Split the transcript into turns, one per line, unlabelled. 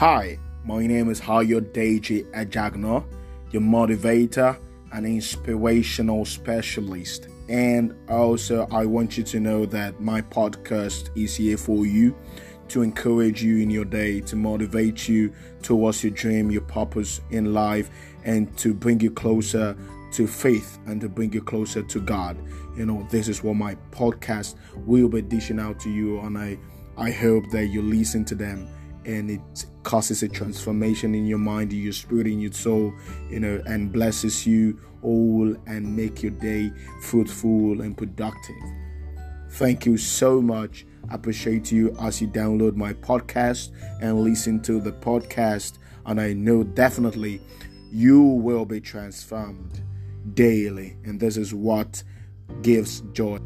Hi, my name is Hayo Deji Ajagno, your motivator and inspirational specialist. And also, I want you to know that my podcast is here for you to encourage you in your day, to motivate you towards your dream, your purpose in life, and to bring you closer to faith and to bring you closer to God. You know, this is what my podcast will be dishing out to you, and I I hope that you listen to them and it causes a transformation in your mind, in your spirit, in your soul, you know, and blesses you all and make your day fruitful and productive. Thank you so much. I appreciate you as you download my podcast and listen to the podcast. And I know definitely you will be transformed daily. And this is what gives joy.